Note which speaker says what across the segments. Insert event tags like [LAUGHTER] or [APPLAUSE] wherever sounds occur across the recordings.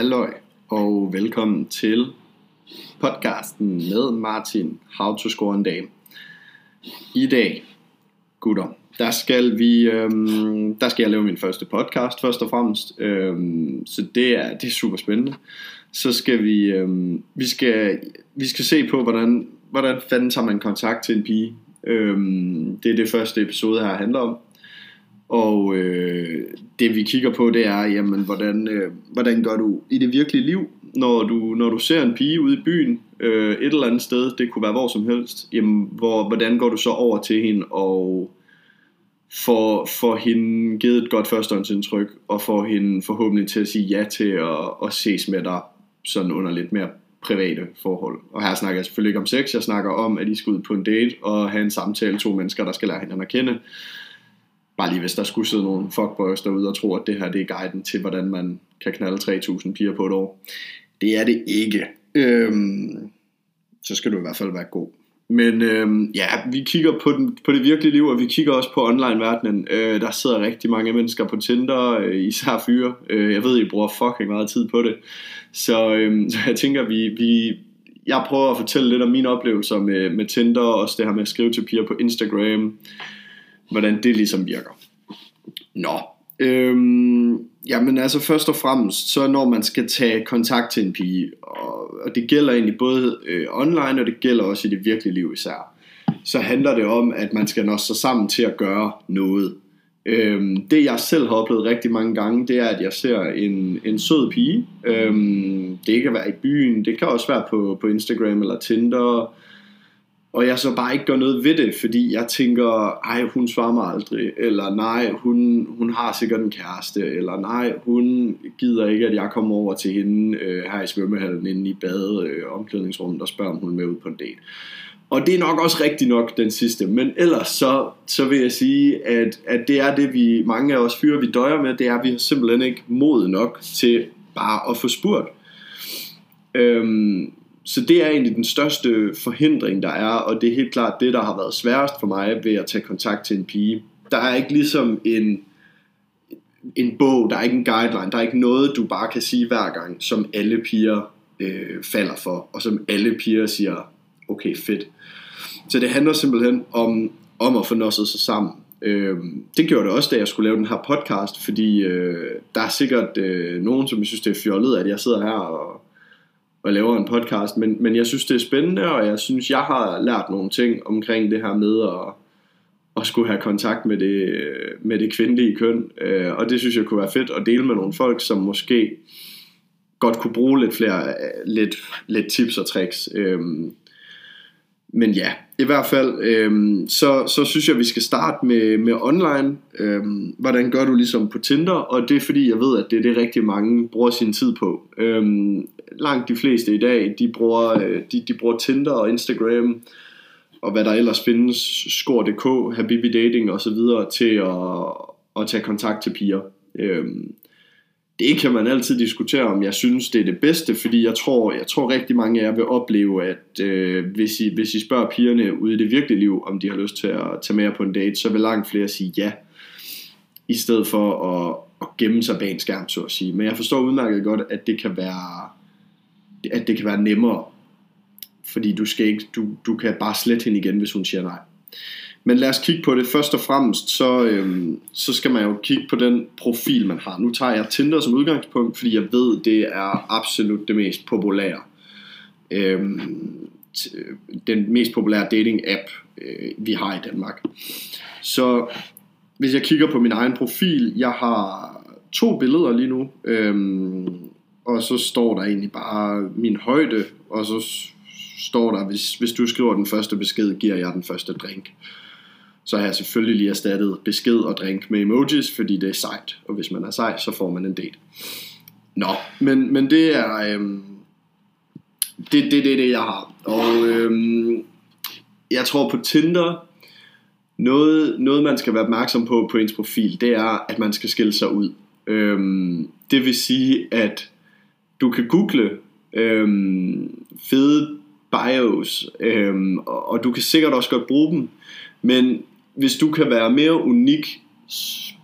Speaker 1: Halløj og velkommen til podcasten med Martin How to Score en Dame. I dag, gutter, der skal vi, øhm, der skal jeg lave min første podcast først og fremmest, øhm, så det er, det er super spændende. Så skal vi, øhm, vi skal, vi skal se på, hvordan, hvordan fanden tager man kontakt til en pige. Øhm, det er det første episode her handler om. Og øh, det vi kigger på, det er, jamen, hvordan, øh, hvordan gør du i det virkelige liv, når du, når du ser en pige ude i byen, øh, et eller andet sted, det kunne være hvor som helst, jamen, hvor, hvordan går du så over til hende og får, får hende givet et godt førstehåndsindtryk, og får hende forhåbentlig til at sige ja til at, at ses med dig sådan under lidt mere private forhold. Og her snakker jeg selvfølgelig ikke om sex, jeg snakker om, at I skal ud på en date og have en samtale, to mennesker, der skal lære hinanden at kende bare lige hvis der skulle sidde nogle fuckboys derude og tro, at det her det er guiden til, hvordan man kan knalde 3000 piger på et år. Det er det ikke. Øhm, så skal du i hvert fald være god. Men øhm, ja, vi kigger på, den, på det virkelige liv, og vi kigger også på online-verdenen. Øh, der sidder rigtig mange mennesker på Tinder, øh, især fyre. Øh, jeg ved, I bruger fucking meget tid på det. Så, øhm, [LAUGHS] så jeg tænker, vi, vi, jeg prøver at fortælle lidt om mine oplevelser med, med Tinder, og også det her med at skrive til piger på Instagram hvordan det ligesom virker. Nå, øhm, jamen altså først og fremmest, så når man skal tage kontakt til en pige, og, og det gælder egentlig både øh, online, og det gælder også i det virkelige liv især, så handler det om, at man skal nå sig sammen til at gøre noget. Øhm, det jeg selv har oplevet rigtig mange gange, det er, at jeg ser en, en sød pige. Øhm, det kan være i byen, det kan også være på, på Instagram eller Tinder, og jeg så bare ikke gør noget ved det, fordi jeg tænker, ej, hun svarer mig aldrig, eller nej, hun, hun har sikkert en kæreste, eller nej, hun gider ikke, at jeg kommer over til hende øh, her i svømmehallen inde i bade øh, omklædningsrummet og spørger, om hun er med ud på en date. Og det er nok også rigtigt nok den sidste, men ellers så, så vil jeg sige, at, at det er det, vi mange af os fyre, vi døjer med, det er, at vi har simpelthen ikke mod nok til bare at få spurgt. Øhm, så det er egentlig den største forhindring, der er, og det er helt klart det, der har været sværest for mig ved at tage kontakt til en pige. Der er ikke ligesom en, en bog, der er ikke en guideline, der er ikke noget, du bare kan sige hver gang, som alle piger øh, falder for, og som alle piger siger, okay, fedt. Så det handler simpelthen om, om at få nosset sig sammen. Øh, det gjorde det også, da jeg skulle lave den her podcast, fordi øh, der er sikkert øh, nogen, som synes, det er fjollet, at jeg sidder her og og laver en podcast, men, men jeg synes, det er spændende, og jeg synes, jeg har lært nogle ting omkring det her med at, at skulle have kontakt med det, med det kvindelige køn, øh, og det synes jeg kunne være fedt at dele med nogle folk, som måske godt kunne bruge lidt flere lidt, lidt tips og tricks. Øhm, men ja, i hvert fald, øhm, så, så synes jeg, vi skal starte med, med online. Øhm, hvordan gør du ligesom på Tinder? Og det er fordi, jeg ved, at det er det rigtig mange bruger sin tid på. Øhm, langt de fleste i dag, de bruger, øh, de, de bruger Tinder og Instagram, og hvad der ellers findes, Score.dk, Habibi Dating og så videre, til at, at tage kontakt til piger. Øhm, det kan man altid diskutere om jeg synes det er det bedste fordi jeg tror jeg tror rigtig mange af jer vil opleve at øh, hvis, I, hvis I spørger pigerne ude i det virkelige liv om de har lyst til at tage med på en date så vil langt flere sige ja i stedet for at, at gemme sig bag en skærm så at sige men jeg forstår udmærket godt at det kan være at det kan være nemmere fordi du skal ikke du, du kan bare slette hende igen hvis hun siger nej men lad os kigge på det. Først og fremmest, så, øhm, så skal man jo kigge på den profil, man har. Nu tager jeg Tinder som udgangspunkt, fordi jeg ved, det er absolut det mest populære. Øhm, den mest populære dating-app, øh, vi har i Danmark. Så hvis jeg kigger på min egen profil, jeg har to billeder lige nu, øhm, og så står der egentlig bare min højde, og så står der, hvis, hvis du skriver den første besked, giver jeg den første drink. Så har jeg selvfølgelig lige erstattet besked og drink med emojis, fordi det er sejt. Og hvis man er sej, så får man en date. Nå, men, men det er... Øhm, det, det, det det, jeg har. Og øhm, jeg tror på Tinder, noget, noget man skal være opmærksom på på ens profil, det er, at man skal skille sig ud. Øhm, det vil sige, at du kan google øhm, fede bios, øhm, og, og du kan sikkert også godt bruge dem, men hvis du kan være mere unik,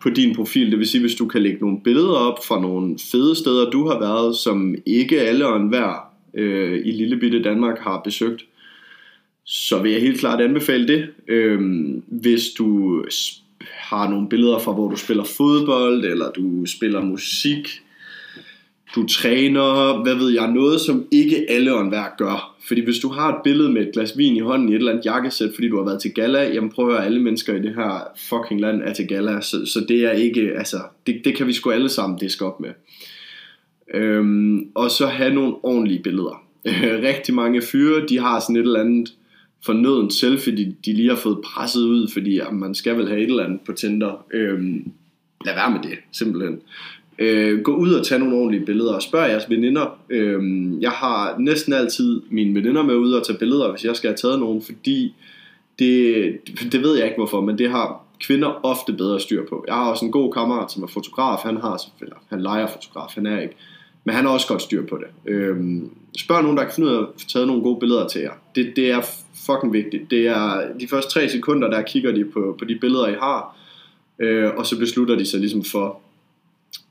Speaker 1: på din profil. Det vil sige, hvis du kan lægge nogle billeder op fra nogle fede steder, du har været, som ikke alle og enhver øh, i lille bitte Danmark har besøgt, så vil jeg helt klart anbefale det. Øhm, hvis du har nogle billeder fra, hvor du spiller fodbold, eller du spiller musik, du træner, hvad ved jeg, noget som ikke alle og enhver gør. Fordi hvis du har et billede med et glas vin i hånden i et eller andet jakkesæt, fordi du har været til gala, jamen prøv at høre, alle mennesker i det her fucking land er til gala, så, så det er ikke, altså, det, det kan vi sgu alle sammen diske op med. Øhm, og så have nogle ordentlige billeder. [LAUGHS] Rigtig mange fyre, de har sådan et eller andet fornødent selfie, de, de lige har fået presset ud, fordi jamen, man skal vel have et eller andet på Tinder. Øhm, lad være med det, simpelthen. Øh, gå ud og tage nogle ordentlige billeder, og spørg jeres veninder. Øh, jeg har næsten altid mine veninder med ud og tage billeder, hvis jeg skal have taget nogen, fordi det, det ved jeg ikke hvorfor, men det har kvinder ofte bedre styr på. Jeg har også en god kammerat, som er fotograf, han har selvfølgelig, han leger fotograf, han er ikke, men han har også godt styr på det. Øhm, spørg nogen, der kan finde ud af at få taget nogle gode billeder til jer. Det, det er fucking vigtigt. Det er de første tre sekunder, der kigger de på, på de billeder, I har, øh, og så beslutter de sig ligesom for,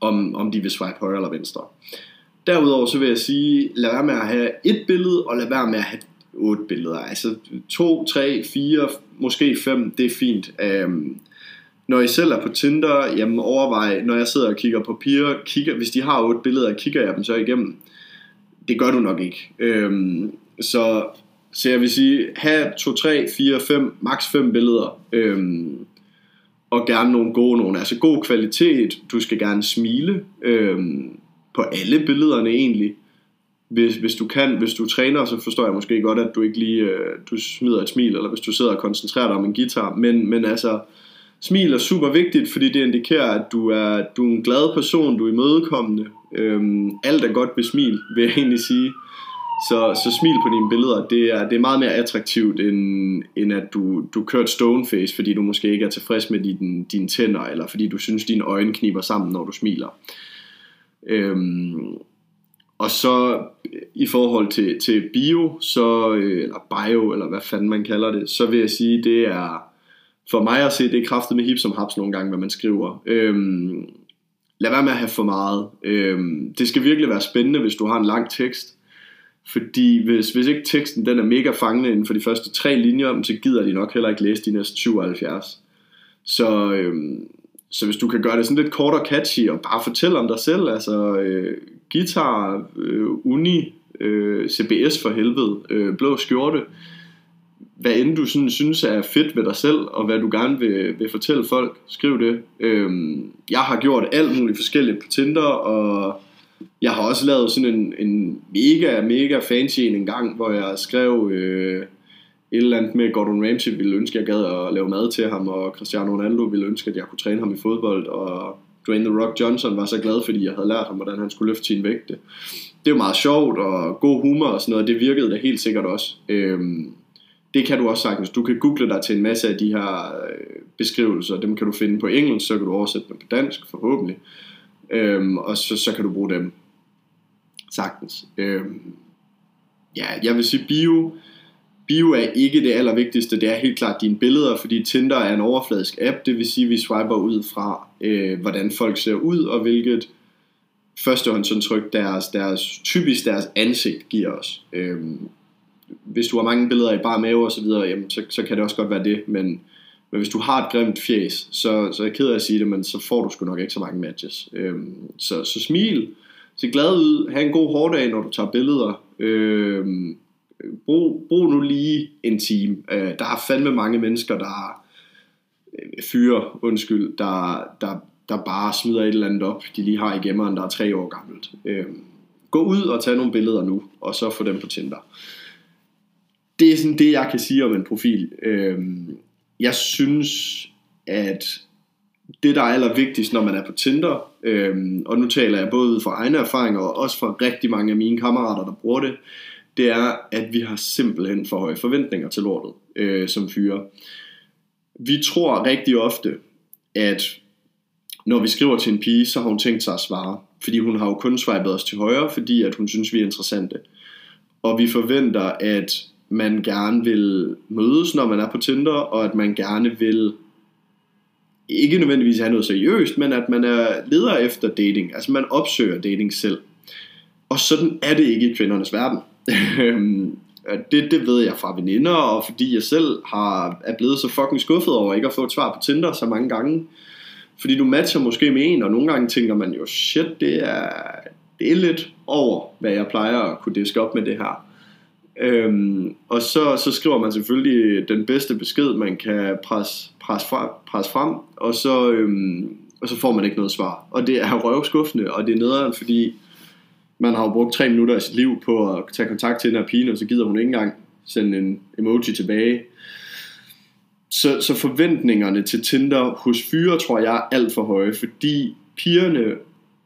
Speaker 1: om, om de vil swipe højre eller venstre. Derudover så vil jeg sige, lad være med at have et billede, og lad være med at have otte billeder. Altså to, tre, fire, måske fem, det er fint. Øhm, når I selv er på Tinder, jamen overvej, når jeg sidder og kigger på piger, kigger, hvis de har otte billeder, kigger jeg dem så igennem. Det gør du nok ikke. Øhm, så, så jeg vil sige, have 2, 3, 4, 5, maks 5 billeder. Øhm, og gerne nogle gode nogle. Altså god kvalitet. Du skal gerne smile øhm, på alle billederne egentlig. Hvis, hvis du kan, hvis du træner, så forstår jeg måske godt, at du ikke lige øh, du smider et smil, eller hvis du sidder og koncentrerer dig om en guitar. Men, men altså, smil er super vigtigt, fordi det indikerer, at du er, du er en glad person, du er imødekommende. Øhm, alt er godt ved smil, vil jeg egentlig sige. Så, så smil på dine billeder, det er, det er meget mere attraktivt, end, end at du, du kører et stoneface, fordi du måske ikke er tilfreds med din, dine tænder, eller fordi du synes, dine øjne kniber sammen, når du smiler. Øhm, og så i forhold til, til bio, så, øh, eller bio, eller hvad fanden man kalder det, så vil jeg sige, det er for mig at se, det er kraftet med hip som haps nogle gange, hvad man skriver. Øhm, lad være med at have for meget. Øhm, det skal virkelig være spændende, hvis du har en lang tekst. Fordi hvis, hvis ikke teksten den er mega fangende inden for de første tre linjer, så gider de nok heller ikke læse de næste 77. Så, øhm, så hvis du kan gøre det sådan lidt kort og catchy, og bare fortælle om dig selv, altså øh, guitar, øh, uni, øh, CBS for helvede, øh, blå skjorte, hvad end du sådan synes er fedt ved dig selv, og hvad du gerne vil, vil fortælle folk, skriv det. Øhm, jeg har gjort alt muligt forskelligt på Tinder, og jeg har også lavet sådan en, en mega, mega fancy en gang, hvor jeg skrev øh, et eller andet med Gordon Ramsay ville ønske, at jeg gad at lave mad til ham, og Cristiano Ronaldo ville ønske, at jeg kunne træne ham i fodbold, og Dwayne The Rock Johnson var så glad, fordi jeg havde lært ham, hvordan han skulle løfte sin vægte. Det var meget sjovt, og god humor og sådan noget, det virkede da helt sikkert også. Øhm, det kan du også sagtens. Du kan google dig til en masse af de her øh, beskrivelser. Dem kan du finde på engelsk, så kan du oversætte dem på dansk, forhåbentlig. Øhm, og så, så kan du bruge dem sagtens. Øhm, ja, jeg vil sige bio. Bio er ikke det allervigtigste, det er helt klart dine billeder, fordi Tinder er en overfladisk app, det vil sige, at vi swiper ud fra, øh, hvordan folk ser ud, og hvilket førstehåndsindtryk deres, deres, typisk deres ansigt giver os. Øhm, hvis du har mange billeder i bare mave og så videre, jamen, så, så kan det også godt være det, men, men hvis du har et grimt fjes, så, så er jeg ked af at sige det, men så får du sgu nok ikke så mange matches. Øhm, så, så smil, se glad ud, have en god hårdag, når du tager billeder. Øhm, brug, brug nu lige en time. Øh, der er fandme mange mennesker, der øh, fyre, undskyld, der, der, der bare smider et eller andet op, de lige har i gemmeren, der er tre år gammelt. Øhm, gå ud og tag nogle billeder nu, og så få dem på Tinder. Det er sådan det, jeg kan sige om en profil. Øhm, jeg synes, at det, der er allervigtigst, når man er på Tinder, øhm, og nu taler jeg både fra egne erfaringer, og også fra rigtig mange af mine kammerater, der bruger det, det er, at vi har simpelthen for høje forventninger til lortet, øh, som fyre. Vi tror rigtig ofte, at når vi skriver til en pige, så har hun tænkt sig at svare. Fordi hun har jo kun swipet os til højre, fordi at hun synes, vi er interessante. Og vi forventer, at man gerne vil mødes, når man er på Tinder, og at man gerne vil ikke nødvendigvis have noget seriøst, men at man er leder efter dating. Altså man opsøger dating selv. Og sådan er det ikke i kvindernes verden. [LAUGHS] Øhm, det, det ved jeg fra veninder, og fordi jeg selv har, er blevet så fucking skuffet over ikke at få et svar på Tinder så mange gange. Fordi du matcher måske med en, og nogle gange tænker man jo, shit, det er, det er lidt over, hvad jeg plejer at kunne diske op med det her. Øhm, og så, så skriver man selvfølgelig den bedste besked, man kan presse, presse, frem, presse frem, og så, øhm, og så får man ikke noget svar. Og det er røvskuffende, og det er nederen, fordi man har jo brugt tre minutter af sit liv på at tage kontakt til den her pige, og så gider hun ikke engang sende en emoji tilbage. Så, så forventningerne til Tinder hos fyre, tror jeg, er alt for høje, fordi pigerne,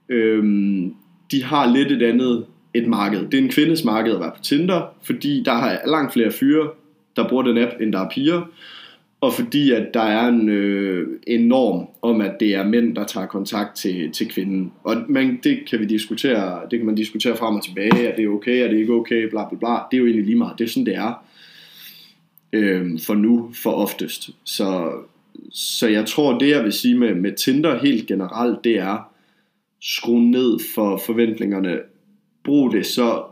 Speaker 1: øhm, de har lidt et andet et marked. Det er en kvindes marked at være på Tinder, fordi der er langt flere fyre, der bruger den app, end der er piger og fordi at der er en, øh, en norm om, at det er mænd, der tager kontakt til, til kvinden. Og man, det kan vi diskutere, det kan man diskutere frem og tilbage, er det okay, er det ikke okay, bla bla bla. Det er jo egentlig lige meget, det er sådan det er. Øh, for nu, for oftest. Så, så jeg tror, det jeg vil sige med, med Tinder helt generelt, det er, skru ned for forventningerne. Brug det så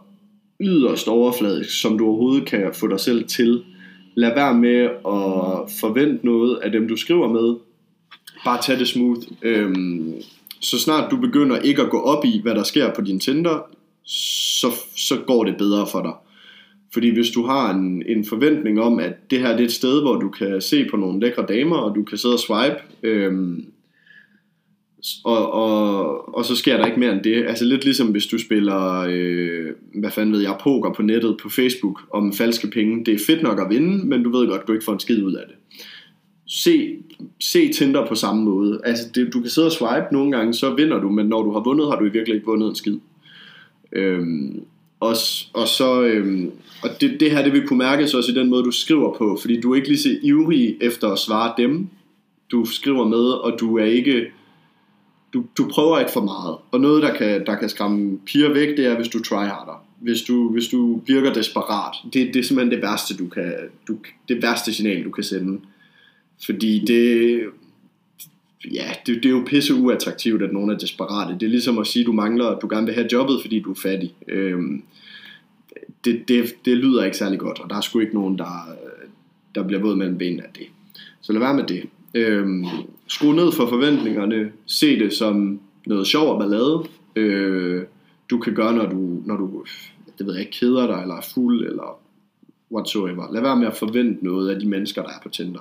Speaker 1: yderst overfladisk, som du overhovedet kan få dig selv til lad være med at forvente noget af dem, du skriver med. Bare tag det smooth. Øhm, så snart du begynder ikke at gå op i, hvad der sker på din Tinder, så, så går det bedre for dig. Fordi hvis du har en, en forventning om, at det her det er et sted, hvor du kan se på nogle lækre damer, og du kan sidde og swipe, øhm, og, og, og så sker der ikke mere end det. Altså lidt ligesom hvis du spiller, øh, hvad fanden ved jeg, poker på nettet på Facebook om falske penge. Det er fedt nok at vinde, men du ved godt, du ikke får en skid ud af det. Se, se Tinder på samme måde. Altså det, du kan sidde og swipe nogle gange, så vinder du, men når du har vundet, har du i virkeligheden ikke vundet en skid. Øhm, og, og så øhm, og det, det her det vil kunne mærkes også i den måde du skriver på Fordi du er ikke lige så ivrig efter at svare dem Du skriver med Og du er ikke du, du prøver ikke for meget. Og noget, der kan, der kan skræmme piger væk, det er, hvis du tryharder. Hvis du, hvis du virker desperat. Det, det er simpelthen det værste, du kan, du, det værste signal, du kan sende. Fordi det, ja, det, det er jo pisse uattraktivt, at nogen er desperate. Det er ligesom at sige, at du mangler, at du gerne vil have jobbet, fordi du er fattig. Øhm, det, det, det lyder ikke særlig godt, og der er sgu ikke nogen, der, der bliver våd mellem benene af det. Så lad være med det. Øhm, skrue ned for forventningerne. Se det som noget sjov og ballade. Øh, du kan gøre, når du, når du det ved jeg ikke, keder dig, eller er fuld, eller whatsoever. Lad være med at forvente noget af de mennesker, der er på Tinder.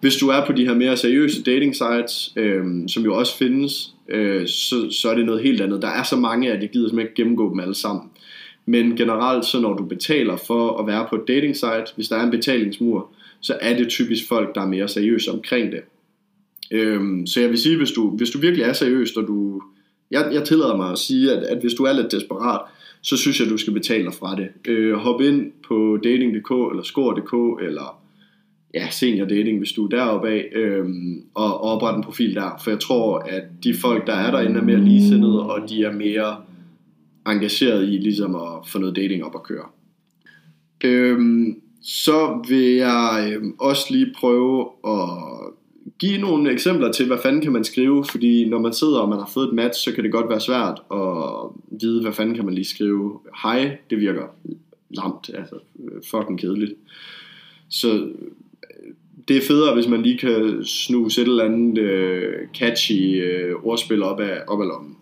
Speaker 1: Hvis du er på de her mere seriøse dating sites, øh, som jo også findes, øh, så, så er det noget helt andet. Der er så mange, at jeg gider simpelthen ikke gennemgå dem alle sammen. Men generelt, så når du betaler for at være på et dating site, hvis der er en betalingsmur, så er det typisk folk, der er mere seriøse omkring det. Øhm, så jeg vil sige, hvis du, hvis du virkelig er seriøs, og du... Jeg, jeg tillader mig at sige, at, at hvis du er lidt desperat, så synes jeg, at du skal betale dig fra det. Øh, hop ind på dating.dk eller score.dk eller ja, senior dating, hvis du er deroppe af, øhm, og, og opret en profil der. For jeg tror, at de folk, der er derinde, er mere ligesindede, og de er mere engageret i ligesom at få noget dating op at køre. Øhm, så vil jeg øhm, også lige prøve at give nogle eksempler til, hvad fanden kan man skrive, fordi når man sidder og man har fået et match, så kan det godt være svært at vide, hvad fanden kan man lige skrive. Hej, det virker lamt, altså fucking kedeligt. Så øh, det er federe, hvis man lige kan snuse et eller andet øh, catchy øh, ordspil op af, op af lommen.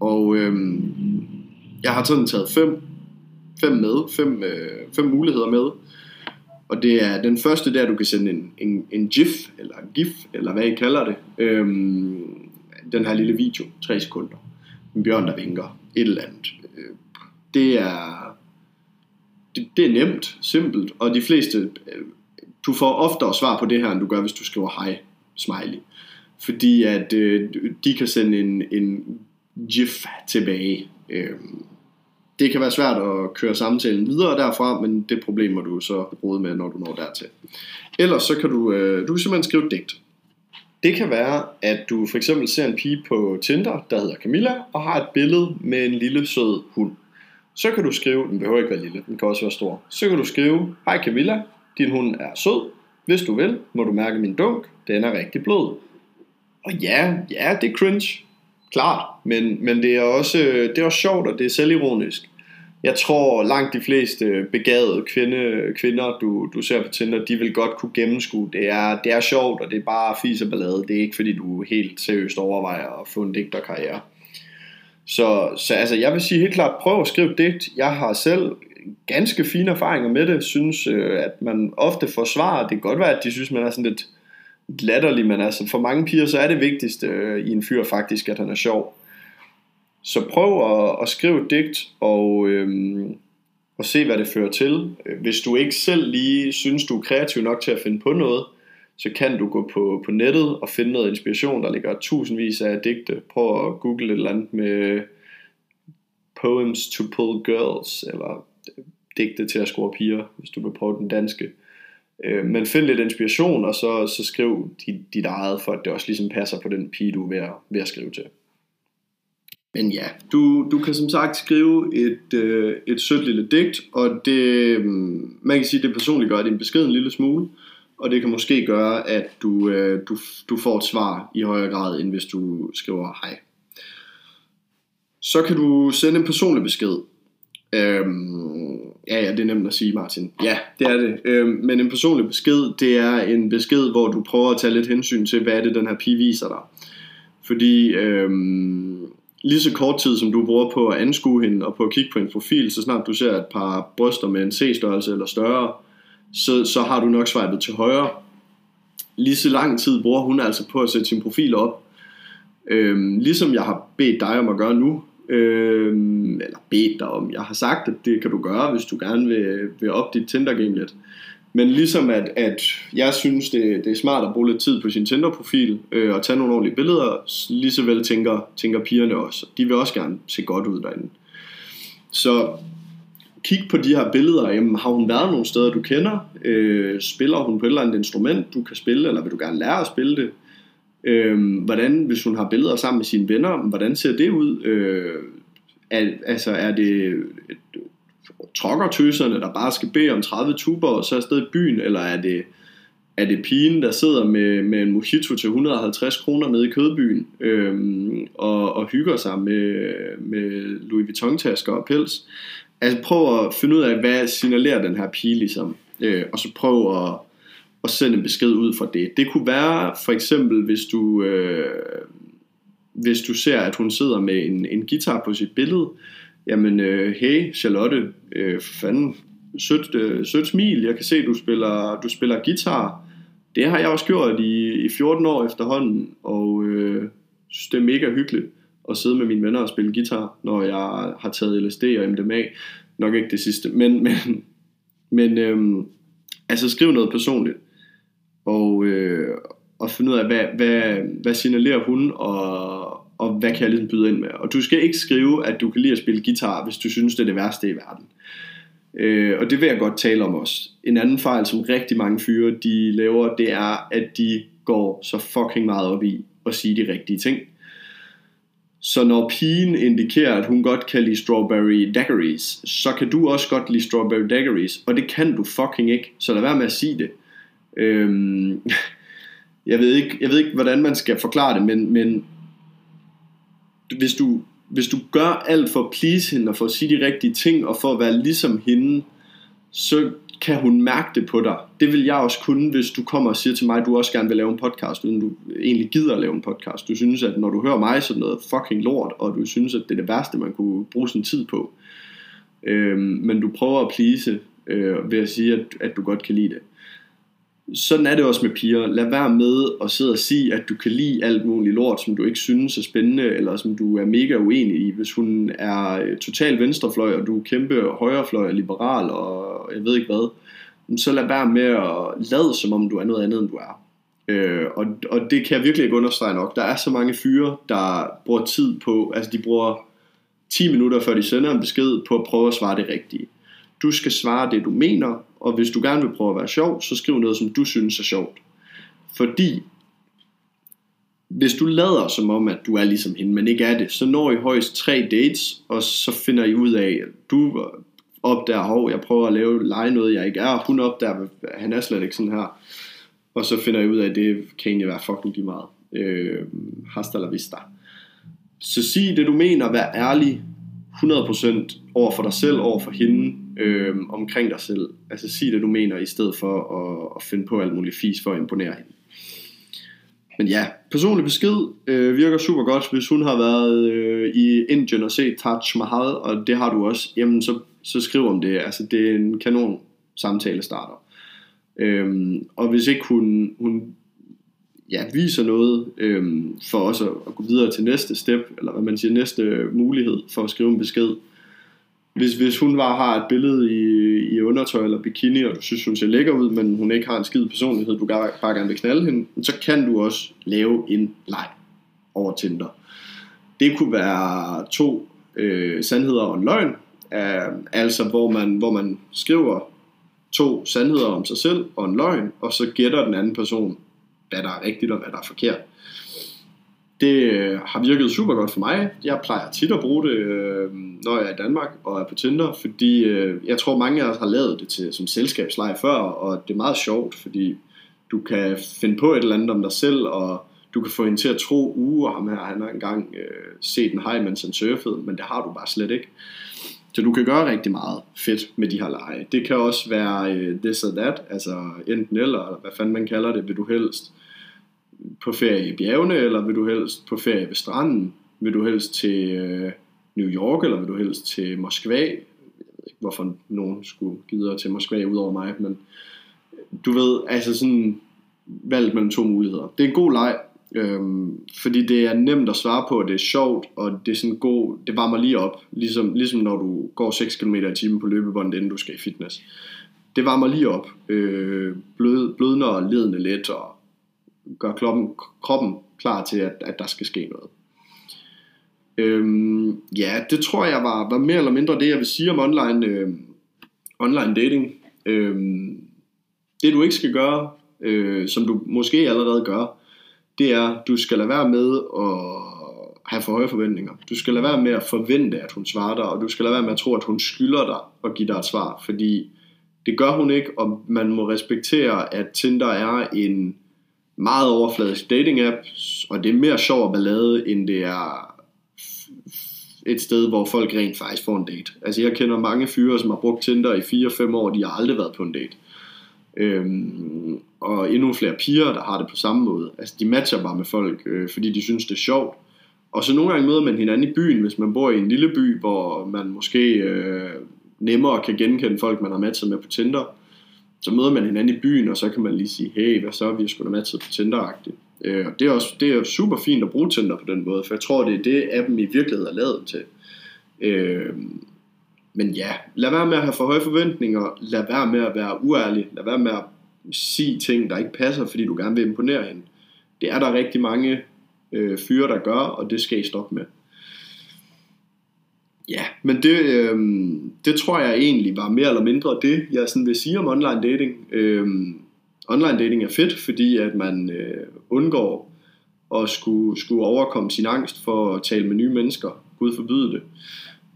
Speaker 1: Og øh, jeg har sådan taget fem, fem med, fem, øh, fem muligheder med, og det er den første der, du kan sende en, en, en GIF, eller en GIF, eller hvad I kalder det. Øhm, den her lille video, 3 sekunder. En bjørn, der vinker. Et eller andet. Øh, det er, det, det er nemt, simpelt, og de fleste, øh, du får oftere svar på det her, end du gør, hvis du skriver hej, smiley. Fordi at øh, de kan sende en, en GIF tilbage. Øhm, det kan være svært at køre samtalen videre derfra, men det problem må du så rode med, når du når dertil. Ellers så kan du, øh, du kan simpelthen skrive digt. Det kan være, at du for eksempel ser en pige på Tinder, der hedder Camilla, og har et billede med en lille sød hund. Så kan du skrive, den behøver ikke være lille, den kan også være stor. Så kan du skrive, hej Camilla, din hund er sød. Hvis du vil, må du mærke min dunk, den er rigtig blød. Og ja, ja, det er cringe. Klart. Men, men det, er også, det er også sjovt, og det er selvironisk. Jeg tror langt de fleste begavede kvinde, kvinder, du, du ser på Tinder, de vil godt kunne gennemskue. Det er, det er sjovt, og det er bare fis og ballade. Det er ikke fordi, du helt seriøst overvejer at få en digterkarriere. Så, så altså, jeg vil sige helt klart, prøv at skrive digt. Jeg har selv ganske fine erfaringer med det. Synes, øh, at man ofte får svar. Det kan godt være, at de synes, man er sådan lidt latterlig, men altså for mange piger, så er det vigtigste øh, i en fyr faktisk, at han er sjov. Så prøv at, at skrive et digt, og, øhm, og se, hvad det fører til. Hvis du ikke selv lige synes, du er kreativ nok til at finde på noget, så kan du gå på, på nettet og finde noget inspiration. Der ligger tusindvis af digte. Prøv at google et eller andet med Poems to Pull Girls, eller digte til at score piger, hvis du vil prøve den danske. Øh, men find lidt inspiration, og så, så skriv dit, dit eget, for at det også ligesom passer på den pige, du er ved at, ved at skrive til. Men ja, du, du kan som sagt skrive et, øh, et sødt lille digt, og det, øh, man kan sige, det personligt gør din en beskeden lille smule, og det kan måske gøre, at du, øh, du, du får et svar i højere grad, end hvis du skriver hej. Så kan du sende en personlig besked. Øhm, ja, ja, det er nemt at sige, Martin. Ja, det er det. Øhm, men en personlig besked, det er en besked, hvor du prøver at tage lidt hensyn til, hvad er det, den her pige viser dig. Fordi øhm, lige så kort tid, som du bruger på at anskue hende og på at kigge på en profil, så snart du ser et par bryster med en C-størrelse eller større, så, så har du nok swipet til højre. Lige så lang tid bruger hun altså på at sætte sin profil op. Øhm, ligesom jeg har bedt dig om at gøre nu, Øh, eller bedt dig om, jeg har sagt, at det kan du gøre, hvis du gerne vil, vil op dit Tinder-game lidt. Men ligesom at, at jeg synes, det, det er smart at bruge lidt tid på sin Tinder-profil øh, og tage nogle ordentlige billeder, lige så vel tænker, tænker pigerne også. De vil også gerne se godt ud derinde. Så kig på de her billeder. Jamen, har hun været nogle steder, du kender? Øh, spiller hun på et eller andet instrument, du kan spille, eller vil du gerne lære at spille det? Øh, hvordan, hvis hun har billeder sammen med sine venner, hvordan ser det ud? Øh, er, altså, er det øh, trokkertøserne, der bare skal bede om 30 tuber og så afsted i byen, eller er det, er det pigen, der sidder med, med en mojito til 150 kroner nede i kødbyen øhm, og, og hygger sig med, med Louis Vuitton-tasker og pels? Altså prøv at finde ud af, hvad signalerer den her pige ligesom, øh, og så prøv at, og sende en besked ud fra det. Det kunne være for eksempel, hvis du, øh, hvis du ser, at hun sidder med en, en guitar på sit billede, jamen øh, hey Charlotte, øh, fanden, sødt, øh, sødt smil, jeg kan se, du spiller, du spiller guitar. Det har jeg også gjort i, i 14 år efterhånden, og øh, synes det er mega hyggeligt at sidde med mine venner og spille guitar, når jeg har taget LSD og MDMA. Nok ikke det sidste, men, men, men øh, altså skriv noget personligt, og, øh, og finde ud af, hvad, hvad, hvad signalerer hun, og, og hvad kan jeg ligesom byde ind med. Og du skal ikke skrive, at du kan lide at spille guitar, hvis du synes, det er det værste i verden. Øh, og det vil jeg godt tale om også. En anden fejl, som rigtig mange fyre de laver, det er, at de går så fucking meget op i at sige de rigtige ting. Så når pigen indikerer, at hun godt kan lide strawberry daiquiris, så kan du også godt lide strawberry daiquiris, og det kan du fucking ikke, så lad være med at sige det. Øhm, jeg, ved ikke, jeg ved ikke, hvordan man skal forklare det, men, men hvis du, hvis du gør alt for at please hende, og for at sige de rigtige ting, og for at være ligesom hende, så kan hun mærke det på dig. Det vil jeg også kunne, hvis du kommer og siger til mig, at du også gerne vil lave en podcast, uden du egentlig gider at lave en podcast. Du synes, at når du hører mig, så er noget fucking lort, og du synes, at det er det værste, man kunne bruge sin tid på. Øhm, men du prøver at please øh, ved at sige, at, at du godt kan lide det sådan er det også med piger. Lad være med at sidde og sige, at du kan lide alt muligt lort, som du ikke synes er spændende, eller som du er mega uenig i. Hvis hun er øh, total venstrefløj, og du er kæmpe højrefløj og liberal, og jeg ved ikke hvad, så lad være med at lade, som om du er noget andet, end du er. Øh, og, og det kan jeg virkelig ikke understrege nok. Der er så mange fyre, der bruger tid på, altså de bruger 10 minutter før de sender en besked på at prøve at svare det rigtige. Du skal svare det, du mener, og hvis du gerne vil prøve at være sjov, så skriv noget, som du synes er sjovt. Fordi, hvis du lader som om, at du er ligesom hende, men ikke er det, så når I højst tre dates, og så finder I ud af, at du opdager, hov, jeg prøver at lave, lege noget, jeg ikke er, hun opdager, at han er slet ikke sådan her, og så finder I ud af, at det kan egentlig være fucking lige meget. Øh, hasta la vista. Så sig det du mener, vær ærlig 100% over for dig selv, over for hende, øh, omkring dig selv. Altså sig det du mener, i stedet for at, at finde på alt muligt fis for at imponere hende. Men ja, personlig besked øh, virker super godt, hvis hun har været øh, i Indien og set Taj Mahal, og det har du også, jamen så, så skriv om det. Altså det er en kanon samtale starter. Øhm, og hvis ikke hun, hun ja, viser noget øhm, for os at, at gå videre til næste step, eller hvad man siger, næste mulighed for at skrive en besked, hvis, hvis hun bare har et billede i, i undertøj eller bikini, og du synes, hun ser lækker ud, men hun ikke har en skid personlighed, du bare, bare gerne vil knalde hende, så kan du også lave en leg over Tinder. Det kunne være to øh, sandheder og en løgn, øh, altså hvor man, hvor man skriver to sandheder om sig selv og en løgn, og så gætter den anden person, hvad der er rigtigt og hvad der er forkert. Det øh, har virket super godt for mig. Jeg plejer tit at bruge det, øh, når jeg er i Danmark og er på Tinder, fordi øh, jeg tror mange af os har lavet det til som selskabsleje før, og det er meget sjovt, fordi du kan finde på et eller andet om dig selv, og du kan få hende til at tro, uh, ham her, han har engang øh, set en hej, mens han surfede, men det har du bare slet ikke. Så du kan gøre rigtig meget fedt med de her lege. Det kan også være øh, this or that, altså enten eller, eller hvad fanden man kalder det, vil du helst på ferie i bjergene, eller vil du helst på ferie ved stranden? Vil du helst til øh, New York, eller vil du helst til Moskva? Jeg ved ikke, hvorfor nogen skulle gide til Moskva ud over mig, men øh, du ved, altså sådan valgt mellem to muligheder. Det er en god leg, øhm, fordi det er nemt at svare på, og det er sjovt, og det er sådan god, det varmer lige op, ligesom, ligesom når du går 6 km i timen på løbebåndet, inden du skal i fitness. Det varmer lige op, øh, blød, blødner og ledende let, og gør kroppen, kroppen klar til, at, at der skal ske noget. Øhm, ja, det tror jeg var, var mere eller mindre det, jeg vil sige om online, øh, online dating. Øhm, det du ikke skal gøre, øh, som du måske allerede gør, det er, du skal lade være med at have for høje forventninger. Du skal lade være med at forvente, at hun svarer dig, og du skal lade være med at tro, at hun skylder dig at give dig et svar, fordi det gør hun ikke, og man må respektere, at Tinder er en meget overfladisk dating app, og det er mere sjov og ballade, end det er et sted, hvor folk rent faktisk får en date. Altså jeg kender mange fyre, som har brugt Tinder i 4-5 år, de har aldrig været på en date. Øhm, og endnu flere piger, der har det på samme måde. Altså de matcher bare med folk, øh, fordi de synes det er sjovt. Og så nogle gange møder man hinanden i byen, hvis man bor i en lille by, hvor man måske øh, nemmere kan genkende folk, man har matchet med på Tinder så møder man hinanden i byen, og så kan man lige sige, hey, hvad så, vi har sgu da matchet på tinder Øh, og det er, også, det er super fint at bruge Tinder på den måde, for jeg tror, det er det, appen i virkeligheden er lavet til. Øh, men ja, lad være med at have for høje forventninger, lad være med at være uærlig, lad være med at sige ting, der ikke passer, fordi du gerne vil imponere hende. Det er der rigtig mange øh, fyre, der gør, og det skal I stoppe med. Ja, men det, øh, det tror jeg egentlig var mere eller mindre det, jeg sådan vil sige om online dating. Øh, online dating er fedt, fordi at man øh, undgår at skulle, skulle overkomme sin angst for at tale med nye mennesker. Gud forbyde det.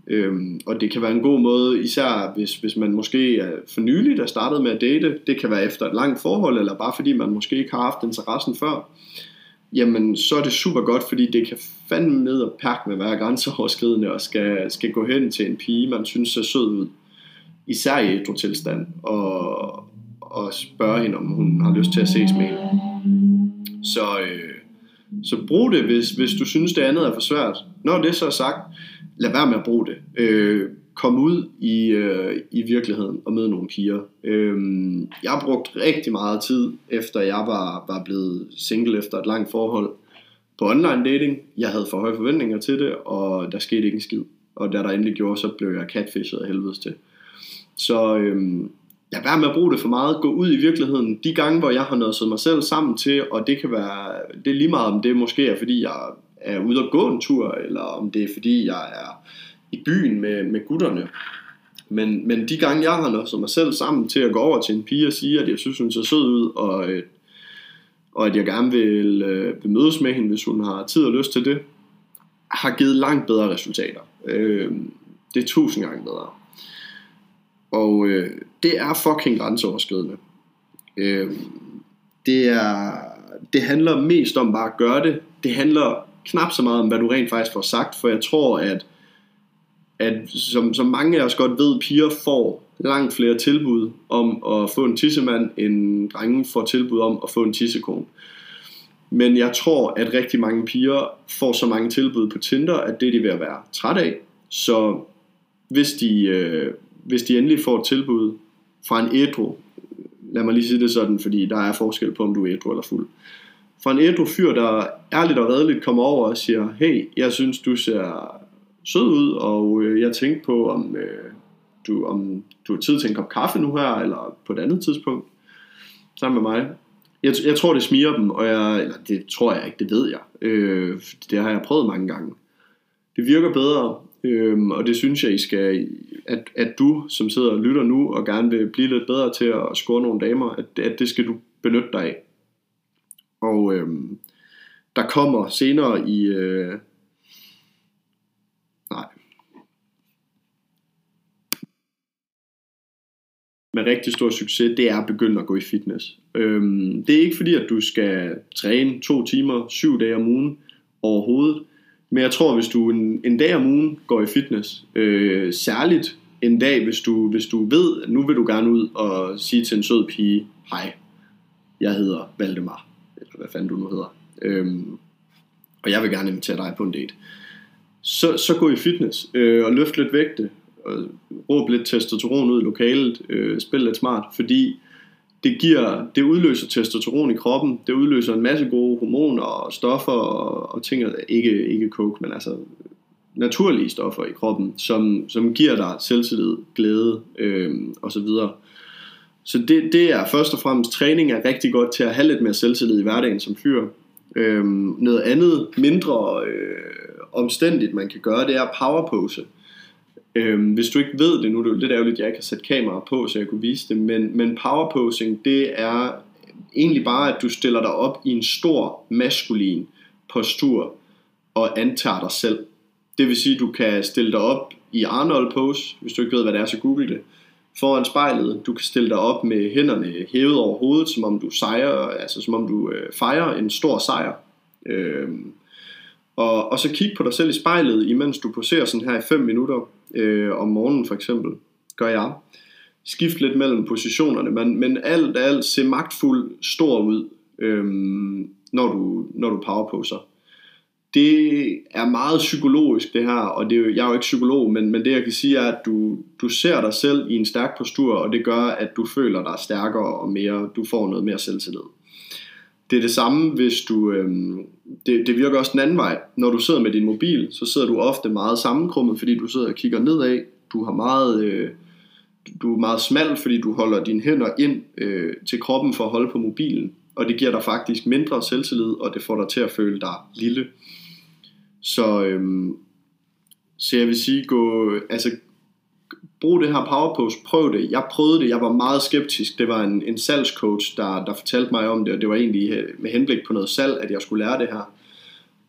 Speaker 1: Øhm, og det kan være en god måde, især hvis, hvis man måske er for nylig der startede med at date. Det kan være efter et langt forhold, eller bare fordi man måske ikke har haft interessen før jamen så er det super godt, fordi det kan fandme ned og pakke med at være grænseoverskridende og skal, skal gå hen til en pige, man synes ser sød ud, især i et tilstand og, og spørge hende, om hun har lyst til at ses med hende. Så, øh, så brug det, hvis, hvis du synes, det andet er for svært. Når det så er sagt, lad være med at bruge det. Øh, komme ud i, øh, i virkeligheden og møde nogle piger. Øhm, jeg har brugt rigtig meget tid, efter jeg var, var blevet single efter et langt forhold, på online dating. Jeg havde for høje forventninger til det, og der skete ikke en skid. Og da der endelig gjorde, så blev jeg catfishet af helvedes til. Så øhm, jeg vær med at bruge det for meget. Gå ud i virkeligheden. De gange, hvor jeg har nået mig selv sammen til, og det kan være, det er lige meget om det måske er, fordi jeg er ude og gå en tur, eller om det er, fordi jeg er i byen med, med gutterne. Men, men de gange jeg har som mig selv sammen til at gå over til en pige og sige, at jeg synes hun ser sød ud, og, øh, og at jeg gerne vil, øh, vil mødes med hende, hvis hun har tid og lyst til det, har givet langt bedre resultater. Øh, det er tusind gange bedre. Og øh, det er fucking grænseoverskridende. Øh, det er det handler mest om bare at gøre det. Det handler knap så meget om, hvad du rent faktisk får sagt, for jeg tror, at, at som, som mange af os godt ved, piger får langt flere tilbud om at få en tissemand, end drenge får tilbud om at få en tissekone. Men jeg tror, at rigtig mange piger får så mange tilbud på Tinder, at det er de ved at være træt af. Så hvis de, øh, hvis de endelig får et tilbud fra en ædru, lad mig lige sige det sådan, fordi der er forskel på, om du er ædru eller fuld. Fra en ædru fyr, der ærligt og redeligt kommer over og siger, hey, jeg synes, du ser sød ud, og øh, jeg tænkte på, om, øh, du, om du har tid til en kop kaffe nu her, eller på et andet tidspunkt, sammen med mig. Jeg, jeg tror, det smiger dem, og jeg, eller det tror jeg ikke, det ved jeg. Øh, det har jeg prøvet mange gange. Det virker bedre, Øhm, og det synes jeg, I skal, at, at du, som sidder og lytter nu, og gerne vil blive lidt bedre til at score nogle damer, at, at det skal du benytte dig af. Og øhm, der kommer senere i... Øh, nej. Med rigtig stor succes, det er at begynde at gå i fitness. Øhm, det er ikke fordi, at du skal træne to timer, syv dage om ugen overhovedet. Men jeg tror, hvis du en, en dag om ugen går i fitness, øh, særligt en dag, hvis du, hvis du ved, at nu vil du gerne ud og sige til en sød pige, hej, jeg hedder Valdemar, eller hvad fanden du nu hedder, øhm, og jeg vil gerne invitere dig på en date. Så, så gå i fitness øh, og løft lidt vægte, råb lidt testosteron ud i lokalet, øh, spil lidt smart, fordi det, giver, det udløser testosteron i kroppen, det udløser en masse gode hormoner og stoffer og, og ting, ikke, ikke coke, men altså naturlige stoffer i kroppen, som, som giver dig selvtillid, glæde øh, og så videre. Så det, det er først og fremmest, træning er rigtig godt til at have lidt mere selvtillid i hverdagen som fyr. Øh, noget andet mindre øh, omstændigt man kan gøre, det er powerpose. Øhm, hvis du ikke ved det, nu er det jo lidt ærgerligt, at jeg ikke har sat kamera på, så jeg kunne vise det, men, men powerposing, det er egentlig bare, at du stiller dig op i en stor maskulin postur og antager dig selv. Det vil sige, at du kan stille dig op i Arnold pose, hvis du ikke ved, hvad det er, så google det. Foran spejlet, du kan stille dig op med hænderne hævet over hovedet, som om du sejrer, altså som om du øh, fejrer en stor sejr. Øhm, og, og så kig på dig selv i spejlet, imens du poserer sådan her i 5 minutter øh, om morgenen for eksempel, gør jeg. Skift lidt mellem positionerne, men, men alt alt se magtfuld stor ud, øh, når, du, når du powerposer. Det er meget psykologisk det her, og det er jo, jeg er jo ikke psykolog, men, men det jeg kan sige er, at du, du ser dig selv i en stærk postur, og det gør, at du føler dig stærkere og mere, du får noget mere selvtillid. Det er det samme, hvis du... Øhm, det, det virker også den anden vej. Når du sidder med din mobil, så sidder du ofte meget sammenkrummet, fordi du sidder og kigger nedad. Du har meget... Øh, du er meget smal, fordi du holder dine hænder ind øh, til kroppen for at holde på mobilen. Og det giver dig faktisk mindre selvtillid, og det får dig til at føle dig lille. Så, øhm, så jeg vil sige, gå, altså, brug det her powerpost, prøv det. Jeg prøvede det, jeg var meget skeptisk. Det var en, en salgscoach, der, der fortalte mig om det, og det var egentlig øh, med henblik på noget salg, at jeg skulle lære det her.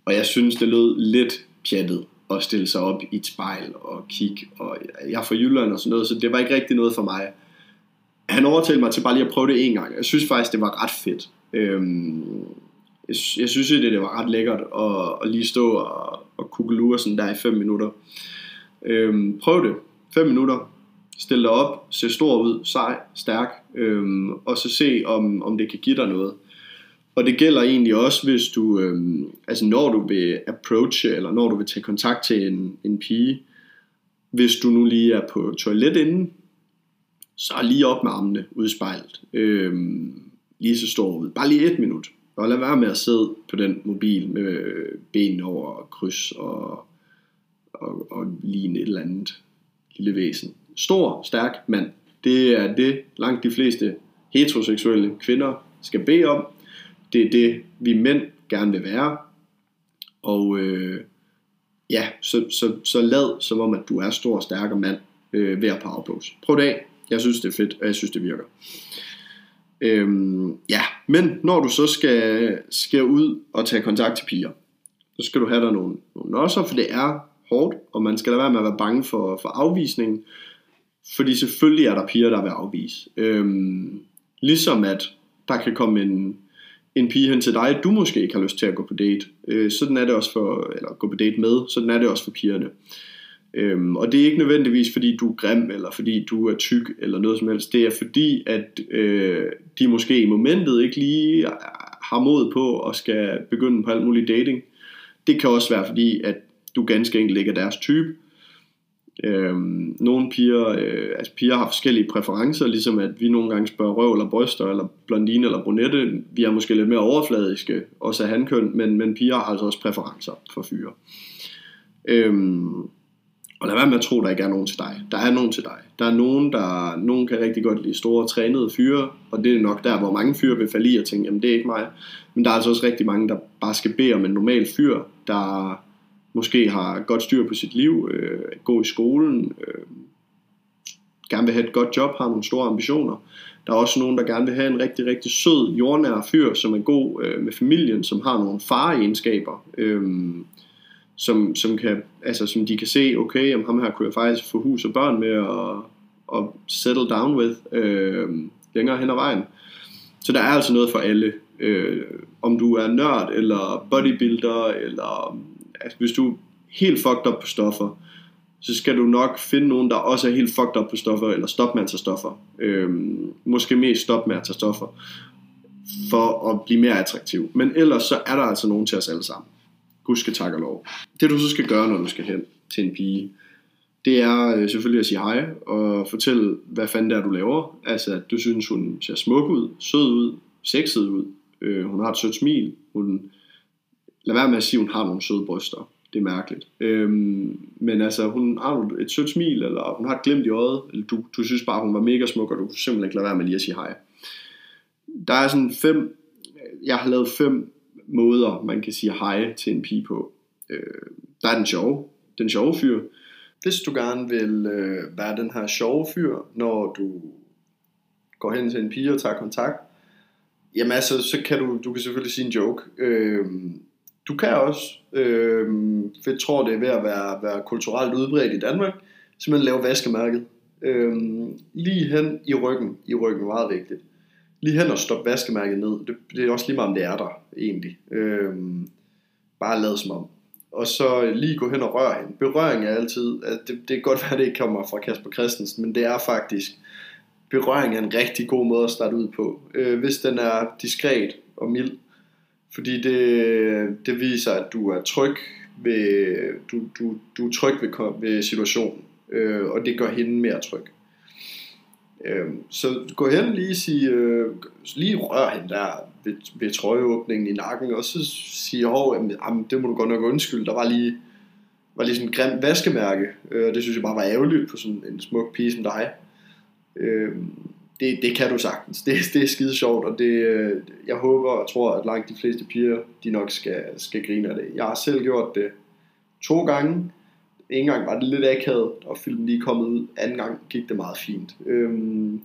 Speaker 1: Og jeg synes, det lød lidt pjattet at stille sig op i et spejl og kigge, og jeg er fra Jylland og sådan noget, så det var ikke rigtig noget for mig. Han overtalte mig til bare lige at prøve det en gang. Jeg synes faktisk, det var ret fedt. Øhm, jeg, jeg synes det, det var ret lækkert at, at lige stå og, og kugelure sådan der i 5 minutter. Øhm, prøv det. 5 minutter, stille dig op, se stor ud, sej, stærk, øhm, og så se om, om det kan give dig noget. Og det gælder egentlig også, hvis du, øhm, altså når du vil approache, eller når du vil tage kontakt til en, en pige, hvis du nu lige er på toilet inden, så lige op med armene udspejlet. Øhm, lige så stor ud. Bare lige et minut. Og lad være med at sidde på den mobil med øh, benene over kryds og, og, og ligne et eller andet lille væsen. Stor, stærk mand. Det er det, langt de fleste heteroseksuelle kvinder skal bede om. Det er det, vi mænd gerne vil være. Og øh, ja, så, så, så lad som om, at du er stor, stærk og mand øh, ved at powerpose. Prøv det af. Jeg synes, det er fedt, og jeg synes, det virker. Øhm, ja, men når du så skal, skal ud og tage kontakt til piger, så skal du have der nogle, nogle nosser, for det er hårdt, og man skal lade være med at være bange for, for afvisning, fordi selvfølgelig er der piger, der vil afvise. Øhm, ligesom at der kan komme en, en pige hen til dig, du måske ikke har lyst til at gå på date. Øh, sådan er det også for, eller gå på date med, sådan er det også for pigerne. Øhm, og det er ikke nødvendigvis fordi du er grim, eller fordi du er tyk, eller noget som helst. Det er fordi, at øh, de måske i momentet ikke lige har mod på, og skal begynde på alt muligt dating. Det kan også være fordi, at du ganske enkelt ikke er deres type. Øhm, nogle piger, øh, altså piger har forskellige præferencer, ligesom at vi nogle gange spørger røv eller bryster, eller blondine eller brunette. Vi er måske lidt mere overfladiske, også af handkøn, men, men piger har altså også præferencer for fyre. Øhm, og lad være med at tro, at der ikke er nogen til dig. Der er nogen til dig. Der er nogen, der nogen kan rigtig godt lide store trænede fyre, og det er nok der, hvor mange fyre vil falde i og tænke, jamen det er ikke mig. Men der er altså også rigtig mange, der bare skal bede om en normal fyr, der måske har godt styr på sit liv, øh, går i skolen, øh, gerne vil have et godt job, har nogle store ambitioner. Der er også nogen, der gerne vil have en rigtig, rigtig sød, jordnær fyr, som er god øh, med familien, som har nogle fareegenskaber, øh, som, som, kan, altså, som de kan se, okay, om ham her kunne jeg faktisk få hus og børn med og, og settle down with øh, længere hen ad vejen. Så der er altså noget for alle. Øh, om du er nørd, eller bodybuilder, eller altså, hvis du er helt fucked op på stoffer, så skal du nok finde nogen, der også er helt fucked op på stoffer, eller stop med at tage stoffer. Øhm, måske mest stop med at tage stoffer, for at blive mere attraktiv. Men ellers så er der altså nogen til os alle sammen. Gudske tak og lov. Det du så skal gøre, når du skal hen til en pige, det er øh, selvfølgelig at sige hej, og fortælle, hvad fanden det er, du laver. Altså, at du synes, hun ser smuk ud, sød ud, sexet ud, øh, hun har et sødt smil, hun lad være med at sige, at hun har nogle søde bryster. Det er mærkeligt. Øhm, men altså, hun har et sødt smil, eller hun har et glimt i øjet, eller du, du synes bare, hun var mega smuk, og du kunne simpelthen ikke lade være med lige at sige hej. Der er sådan fem, jeg har lavet fem måder, man kan sige hej til en pige på. Øh, der er den sjove, den sjove fyr. Hvis du gerne vil øh, være den her sjove fyr, når du går hen til en pige og tager kontakt, jamen altså, så kan du, du kan selvfølgelig sige en joke. Øh, du kan også, øh, jeg tror det er ved at være, være kulturelt udbredt i Danmark, simpelthen lave vaskemærket. Øh, lige hen i ryggen, i ryggen meget vigtigt. Lige hen og stoppe vaskemærket ned. Det, det er også lige meget om det er der egentlig. Øh, bare lad som om. Og så lige gå hen og røre hende. Berøring er altid, at det, det er godt være, at det ikke kommer fra Kasper Christensen, men det er faktisk, berøring er en rigtig god måde at starte ud på. Øh, hvis den er diskret og mild, fordi det, det viser, at du er tryg ved, du, du, du er tryg ved, ved situationen, øh, og det gør hende mere tryg. Øh, så gå hen lige sige, øh, lige rør hende der ved, ved trøjeåbningen i nakken, og så sige, hov, jamen, jamen, det må du godt nok undskylde, der var lige, var lige sådan en grimt vaskemærke, øh, og det synes jeg bare var ærgerligt på sådan en smuk pige som dig. Øh, det, det kan du sagtens. Det, det er skide sjovt, og det, øh, jeg håber og tror, at langt de fleste piger, de nok skal, skal grine af det. Jeg har selv gjort det to gange. En gang var det lidt akavet, og filmen lige kommet ud. Anden gang gik det meget fint. Øhm,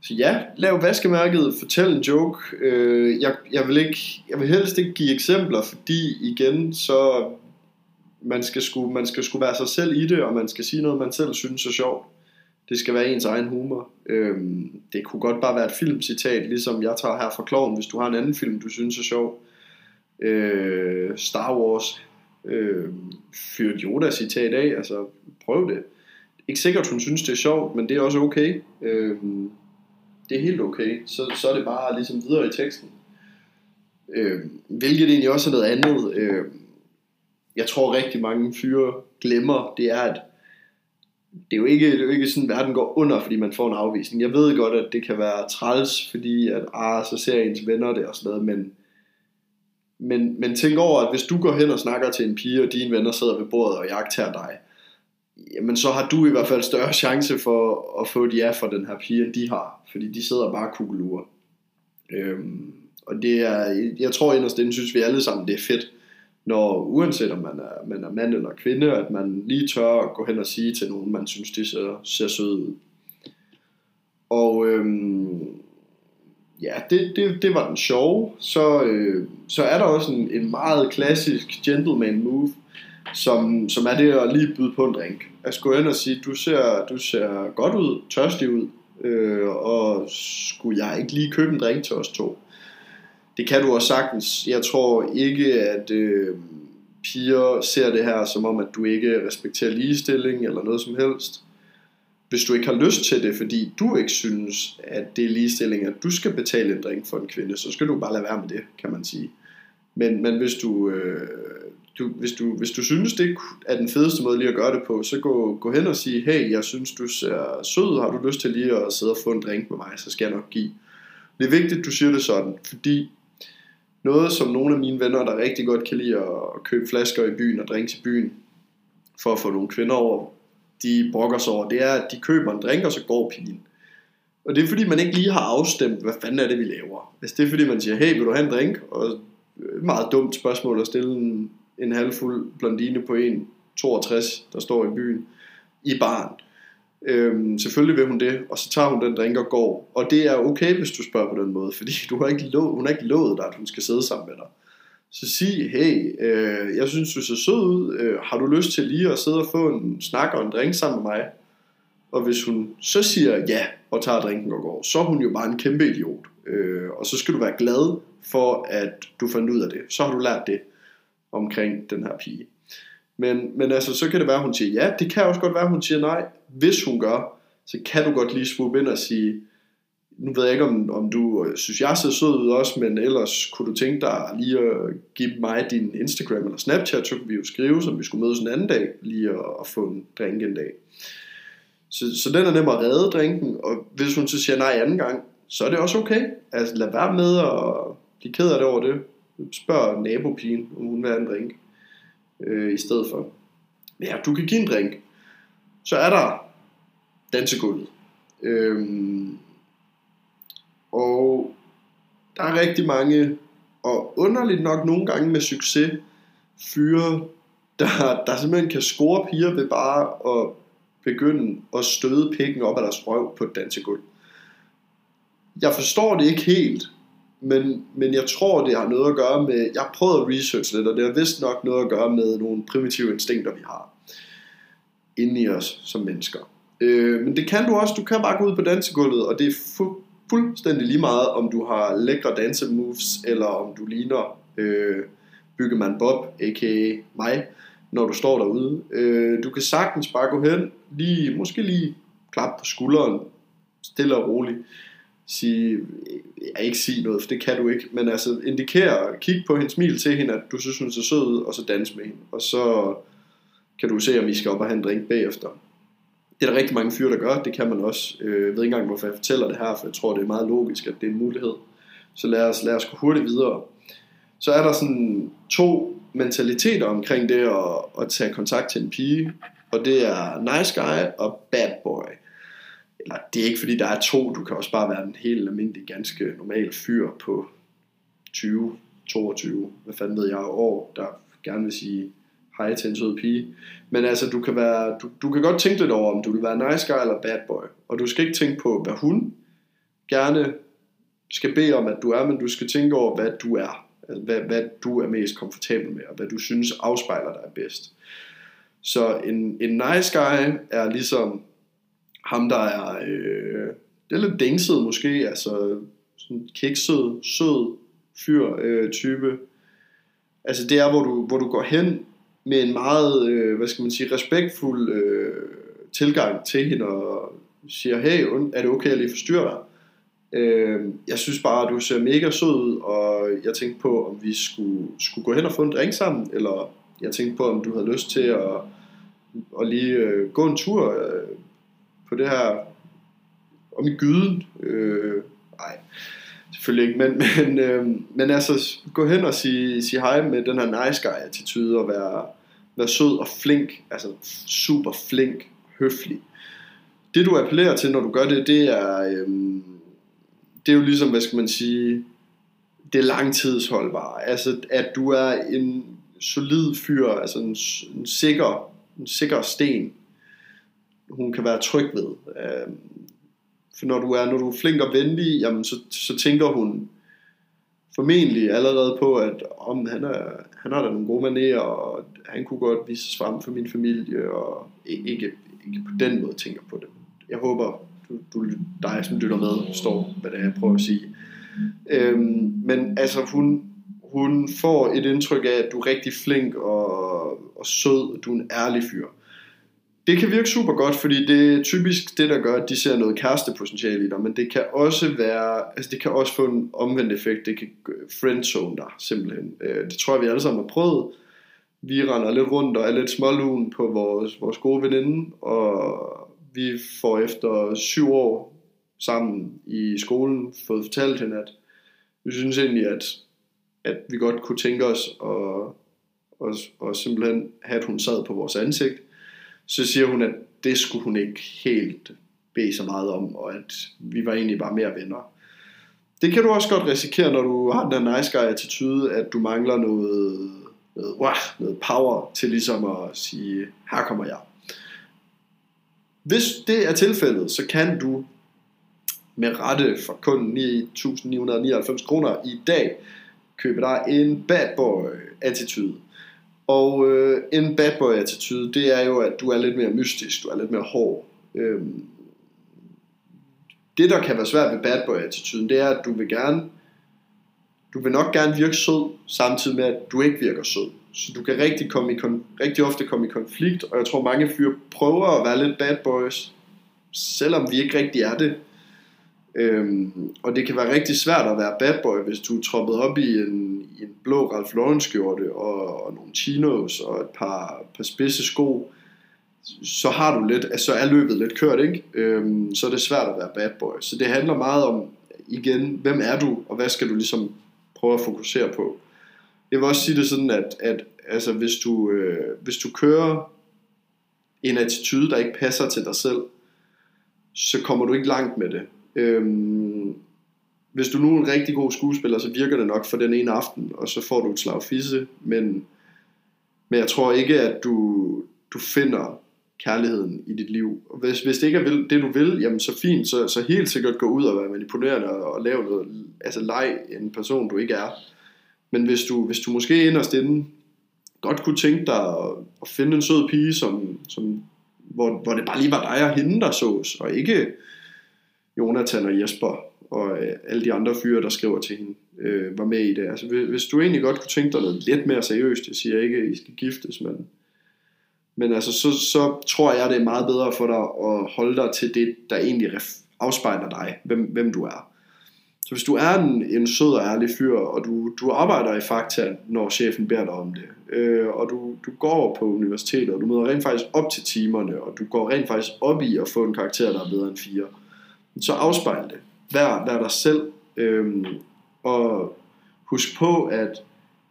Speaker 1: så ja, lav vaskemærket, fortæl en joke. Øh, jeg, jeg, vil ikke, jeg vil helst ikke give eksempler, fordi igen, så man skal, sku, man skal sku være sig selv i det, og man skal sige noget, man selv synes er sjovt. Det skal være ens egen humor. Øhm, det kunne godt bare være et filmcitat, ligesom jeg tager her fra Kloven, hvis du har en anden film, du synes er sjov. Øh, Star Wars. Øh, fyrt Yoda-citat af, altså prøv det. Ikke sikkert, hun synes, det er sjovt, men det er også okay. Øh, det er helt okay. Så, så er det bare ligesom videre i teksten. Øh, hvilket egentlig også er noget andet. Øh, jeg tror rigtig mange fyre glemmer, det er, at det er, jo ikke, det er jo ikke sådan, at verden går under, fordi man får en afvisning. Jeg ved godt, at det kan være træls, fordi at, ah, så ser ens venner det og sådan noget, men, men, men tænk over, at hvis du går hen og snakker til en pige, og dine venner sidder ved bordet og jagter dig, jamen så har du i hvert fald større chance for at få et ja fra den her pige, end de har, fordi de sidder bare kugler. Øhm, og det er, jeg tror inderst inden synes vi alle sammen, det er fedt, når uanset om man er, man er mand eller kvinde, at man lige tør at gå hen og sige til nogen, man synes, de ser, ser søde ud. Og øhm, ja, det, det, det var den sjove. Så, øh, så er der også en, en meget klassisk gentleman move, som, som er det at lige byde på en drink. At gå hen og sige, du ser, du ser godt ud, tørstig ud, øh, og skulle jeg ikke lige købe en drink til os to? Det kan du også sagtens. Jeg tror ikke, at øh, piger ser det her som om, at du ikke respekterer ligestilling eller noget som helst. Hvis du ikke har lyst til det, fordi du ikke synes, at det er ligestilling, at du skal betale en drink for en kvinde, så skal du bare lade være med det, kan man sige. Men, men hvis du... Øh, du, hvis, du, hvis du synes, det er den fedeste måde lige at gøre det på, så gå, gå hen og sige, hey, jeg synes, du ser sød, har du lyst til lige at sidde og få en drink med mig, så skal jeg nok give. Det er vigtigt, du siger det sådan, fordi noget, som nogle af mine venner, der rigtig godt kan lide at købe flasker i byen og drinks i byen, for at få nogle kvinder over, de brokker sig over, det er, at de køber en drink, og så går pigen. Og det er fordi, man ikke lige har afstemt, hvad fanden er det, vi laver. Altså, det er fordi, man siger, hey, vil du have en drink? Og et meget dumt spørgsmål at stille en, en halvfuld blondine på 1,62, der står i byen, i barn. Øhm, selvfølgelig vil hun det, og så tager hun den drink og går. Og det er okay, hvis du spørger på den måde, fordi du har ikke lov, hun har ikke lovet dig, at hun skal sidde sammen med dig. Så sig, hey, øh, jeg synes, du ser sød ud. Øh, har du lyst til lige at sidde og få en snak og en drink sammen med mig? Og hvis hun så siger ja, og tager drinken og går, så er hun jo bare en kæmpe idiot. Øh, og så skal du være glad for, at du fandt ud af det. Så har du lært det omkring den her pige. Men, men altså, så kan det være, at hun siger ja. Det kan også godt være, at hun siger nej. Hvis hun gør, så kan du godt lige swoop ind og sige, nu ved jeg ikke, om, om du øh, synes, jeg ser sød ud også, men ellers kunne du tænke dig lige at give mig din Instagram eller Snapchat, så kunne vi jo skrive, så vi skulle mødes en anden dag, lige at, at få en drink en dag. Så, så den er nem at redde drinken, og hvis hun så siger nej anden gang, så er det også okay. Altså lad være med at blive ked af det over det. Spørg nabopigen, om hun vil have en drink øh, i stedet for. Ja, du kan give en drink. Så er der dansegulvet. Øhm, og der er rigtig mange, og underligt nok nogle gange med succes, fyre, der, der simpelthen kan score piger ved bare at begynde at støde pikken op af deres røv på et dansegulv. Jeg forstår det ikke helt, men, men jeg tror, det har noget at gøre med, jeg har prøvet at researche lidt, og det har vist nok noget at gøre med nogle primitive instinkter, vi har inde i os som mennesker. Øh, men det kan du også, du kan bare gå ud på dansegulvet, og det er fu- fuldstændig lige meget, om du har lækre dansemoves, eller om du ligner øh, Byggemand Bob, a.k.a. mig, når du står derude. Øh, du kan sagtens bare gå hen, lige, måske lige klap på skulderen, stille og roligt, sige, jeg ikke sige noget, for det kan du ikke, men altså indikere, kig på hendes smil til hende, at du synes, hun er så sød ud, og så dans med hende. Og så kan du se, om vi skal op og have en drink bagefter. Det er der rigtig mange fyre, der gør, det kan man også. Øh, jeg ved ikke engang, hvorfor jeg fortæller det her, for jeg tror, det er meget logisk, at det er en mulighed. Så lad os, lad os gå hurtigt videre. Så er der sådan to mentaliteter omkring det at, at tage kontakt til en pige, og det er nice guy og bad boy eller det er ikke fordi der er to, du kan også bare være en helt almindelig, ganske normal fyr på 20, 22, hvad fanden ved jeg, år, der gerne vil sige hej til en sød pige. Men altså, du kan, være, du, du kan godt tænke lidt over, om du vil være nice guy eller bad boy. Og du skal ikke tænke på, hvad hun gerne skal bede om, at du er, men du skal tænke over, hvad du er. Altså, hvad, hvad du er mest komfortabel med, og hvad du synes afspejler dig bedst. Så en, en nice guy er ligesom ham der er, øh, det er lidt dingset måske, altså sådan kikset, sød fyr øh, type. Altså det er, hvor du, hvor du går hen med en meget, øh, hvad skal man sige, respektfuld øh, tilgang til hende og siger, hey, er det okay, at jeg lige forstyrrer dig? Øh, jeg synes bare, at du ser mega sød ud, og jeg tænkte på, om vi skulle, skulle gå hen og få en drink sammen, eller jeg tænkte på, om du havde lyst til at, at lige øh, gå en tur. Øh, på det her om i gyden. Øh, nej, selvfølgelig ikke, men, [LAUGHS] men, øh, men altså gå hen og sige, sige hej med den her nice guy attitude og være, være sød og flink, altså super flink, høflig. Det du appellerer til, når du gør det, det er, øh, det er jo ligesom, hvad skal man sige, det er langtidsholdbare. Altså, at du er en solid fyr, altså en, en sikker, en sikker sten, hun kan være tryg ved. Øh, for når du er, når du er flink og venlig, jamen så, så tænker hun formentlig allerede på, at om han, er, han har da nogle gode manerer, og han kunne godt vise sig frem for min familie, og ikke, ikke på den måde tænker på det. Jeg håber, du, du dig som lytter med, står, hvad det er, jeg prøver at sige. Øhm, men altså, hun, hun får et indtryk af, at du er rigtig flink og, og sød, og du er en ærlig fyr. Det kan virke super godt, fordi det er typisk det, der gør, at de ser noget kærestepotentiale i dig, men det kan også være, altså det kan også få en omvendt effekt, det kan friendzone dig simpelthen. Øh, det tror jeg, vi alle sammen har prøvet. Vi render lidt rundt og er lidt smålun på vores, vores gode veninde, og vi får efter syv år sammen i skolen fået fortalt hende, at vi synes egentlig, at, at vi godt kunne tænke os at, og, og simpelthen have, at hun sad på vores ansigt. Så siger hun, at det skulle hun ikke helt bede så meget om, og at vi var egentlig bare mere venner. Det kan du også godt risikere, når du har den nice guy attitude, at du mangler noget, noget, wow, noget power til ligesom at sige, her kommer jeg. Hvis det er tilfældet, så kan du med rette for kun 9.999 kroner i dag købe dig en bad boy attitude. Og øh, en bad boy attitude, det er jo, at du er lidt mere mystisk, du er lidt mere hård. Øhm, det, der kan være svært ved bad boy attituden, det er, at du vil gerne, du vil nok gerne virke sød, samtidig med, at du ikke virker sød. Så du kan rigtig, komme i, rigtig ofte komme i konflikt, og jeg tror mange fyre prøver at være lidt bad boys, selvom vi ikke rigtig er det. Øhm, og det kan være rigtig svært at være bad boy, hvis du er troppet op i en, i en blå Ralph Lauren skjorte og, og nogle chinos og et par, par spidse sko. Så har du lidt, altså er løbet lidt kørt, ikke? Øhm, så er det svært at være bad boy. Så det handler meget om, igen, hvem er du, og hvad skal du ligesom prøve at fokusere på. Jeg vil også sige det sådan, at, at altså, hvis, du, øh, hvis du kører en attitude, der ikke passer til dig selv, så kommer du ikke langt med det. Øhm, hvis du nu er en rigtig god skuespiller, så virker det nok for den ene aften, og så får du et slag fisse, men, men jeg tror ikke, at du, du finder kærligheden i dit liv. Og hvis, hvis det ikke er det, du vil, jamen så fint, så, så helt sikkert gå ud og være manipulerende og, og lave noget, altså leg en person, du ikke er. Men hvis du, hvis du måske inderst inden godt kunne tænke dig at, at finde en sød pige, som, som, hvor, hvor det bare lige var dig og hende, der sås, og ikke Jonathan og Jesper og øh, alle de andre fyre, der skriver til hende, øh, var med i det. Altså, hvis, hvis du egentlig godt kunne tænke dig noget lidt mere seriøst, jeg siger ikke, at I skal giftes, men, men altså, så, så tror jeg, det er meget bedre for dig at holde dig til det, der egentlig afspejler dig, hvem, hvem du er. Så hvis du er en, en sød og ærlig fyr, og du, du arbejder i Fakta, når chefen beder dig om det, øh, og du, du går på universitetet, og du møder rent faktisk op til timerne, og du går rent faktisk op i at få en karakter, der er bedre end 4, så afspejl det. Vær, vær dig selv, øhm, og husk på, at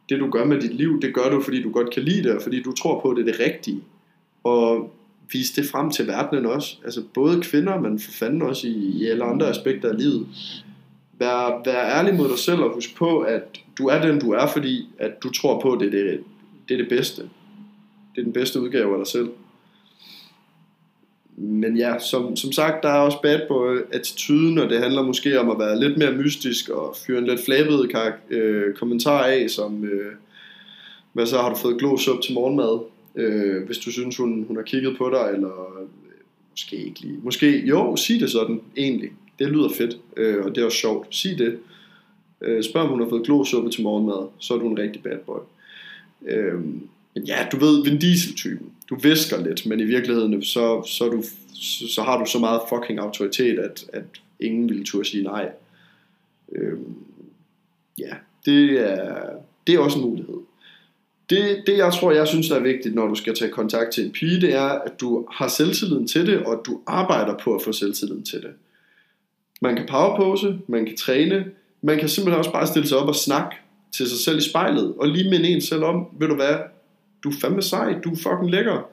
Speaker 1: det du gør med dit liv, det gør du, fordi du godt kan lide det, og fordi du tror på, at det er det rigtige. Og vis det frem til verdenen også. Altså både kvinder, men for fanden også i, i alle andre aspekter af livet. Vær, vær ærlig mod dig selv og husk på, at du er den du er, fordi at du tror på, at det er det, det, er det bedste. Det er den bedste udgave af dig selv men ja, som, som sagt, der er også bad på attituden, og det handler måske om at være lidt mere mystisk og fyre en lidt flabet øh, kommentar af, som, øh, hvad så har du fået glåsup til morgenmad, øh, hvis du synes, hun, hun har kigget på dig, eller øh, måske ikke lige, måske, jo, sig det sådan, egentlig, det lyder fedt, øh, og det er også sjovt, sig det, øh, spørg om hun har fået glosuppe til morgenmad, så er du en rigtig bad boy. Øh, ja, du ved, Vin Diesel-typen. Du visker lidt, men i virkeligheden, så, så, du, så, så har du så meget fucking autoritet, at, at ingen vil turde sige nej. Øhm, ja, det er, det er også en mulighed. Det, det jeg tror, jeg synes der er vigtigt, når du skal tage kontakt til en pige, det er, at du har selvtilliden til det, og at du arbejder på at få selvtilliden til det. Man kan powerpose, man kan træne, man kan simpelthen også bare stille sig op og snakke til sig selv i spejlet, og lige minde en selv om, ved du hvad, du er fandme sej, du er fucking lækker.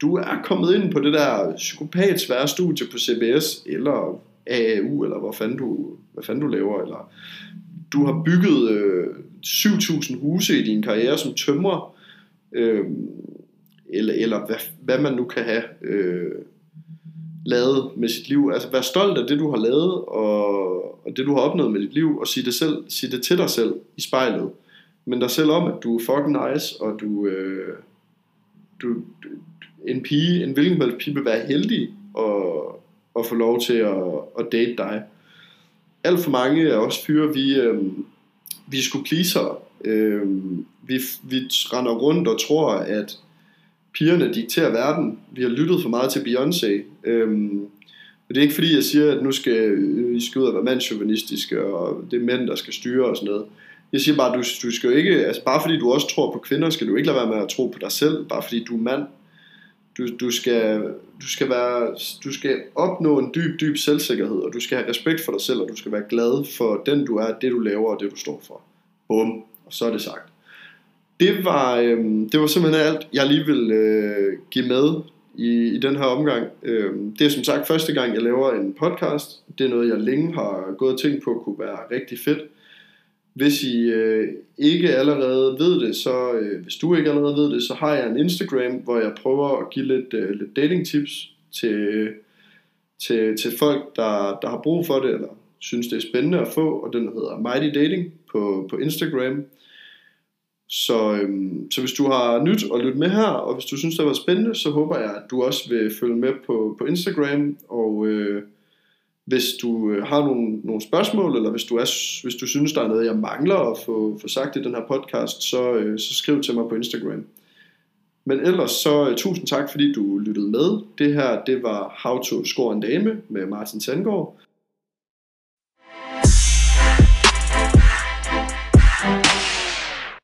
Speaker 1: Du er kommet ind på det der psykopat svære studie på CBS, eller AAU, eller hvad fanden du, hvad fanden du laver, eller du har bygget øh, 7000 huse i din karriere som tømrer, øh, eller, eller hvad, hvad man nu kan have øh, lavet med sit liv. Altså vær stolt af det, du har lavet, og, og det, du har opnået med dit liv, og sig det, selv, sig det til dig selv i spejlet men dig selv om, at du er fucking nice, og du, øh, du, du en pige, en hvilken helst pige vil være heldig og, og få lov til at, at date dig. alt for mange af os fyre, vi, øh, vi skulle pleaser. Øh, vi, vi render rundt og tror, at pigerne dikterer verden. Vi har lyttet for meget til Beyoncé. Øh, og det er ikke fordi, jeg siger, at nu skal øh, I skal ud og være mandsjuvenistiske, og det er mænd, der skal styre og sådan noget. Jeg siger bare, du, du skal jo ikke, altså bare fordi du også tror på kvinder, skal du ikke lade være med at tro på dig selv, bare fordi du er mand. Du, du, skal, du, skal være, du skal opnå en dyb, dyb selvsikkerhed, og du skal have respekt for dig selv, og du skal være glad for den du er, det du laver og det du står for. Bum, og så er det sagt. Det var, øh, det var simpelthen alt, jeg lige vil øh, give med i, i den her omgang. Øh, det er som sagt første gang, jeg laver en podcast. Det er noget, jeg længe har gået og tænkt på kunne være rigtig fedt. Hvis I øh, ikke allerede ved det, så øh, hvis du ikke allerede ved det, så har jeg en Instagram, hvor jeg prøver at give lidt, øh, lidt dating tips til, til, til folk, der, der har brug for det, eller synes det er spændende at få, og den hedder Mighty Dating på, på Instagram. Så, øhm, så hvis du har nyt at lytte med her, og hvis du synes det var spændende, så håber jeg, at du også vil følge med på, på Instagram, og øh, hvis du øh, har nogle, nogle spørgsmål, eller hvis du, er, hvis du synes, der er noget, jeg mangler at få, få sagt i den her podcast, så, øh, så skriv til mig på Instagram. Men ellers så øh, tusind tak, fordi du lyttede med. Det her, det var How to Score en Dame med Martin Sandgaard.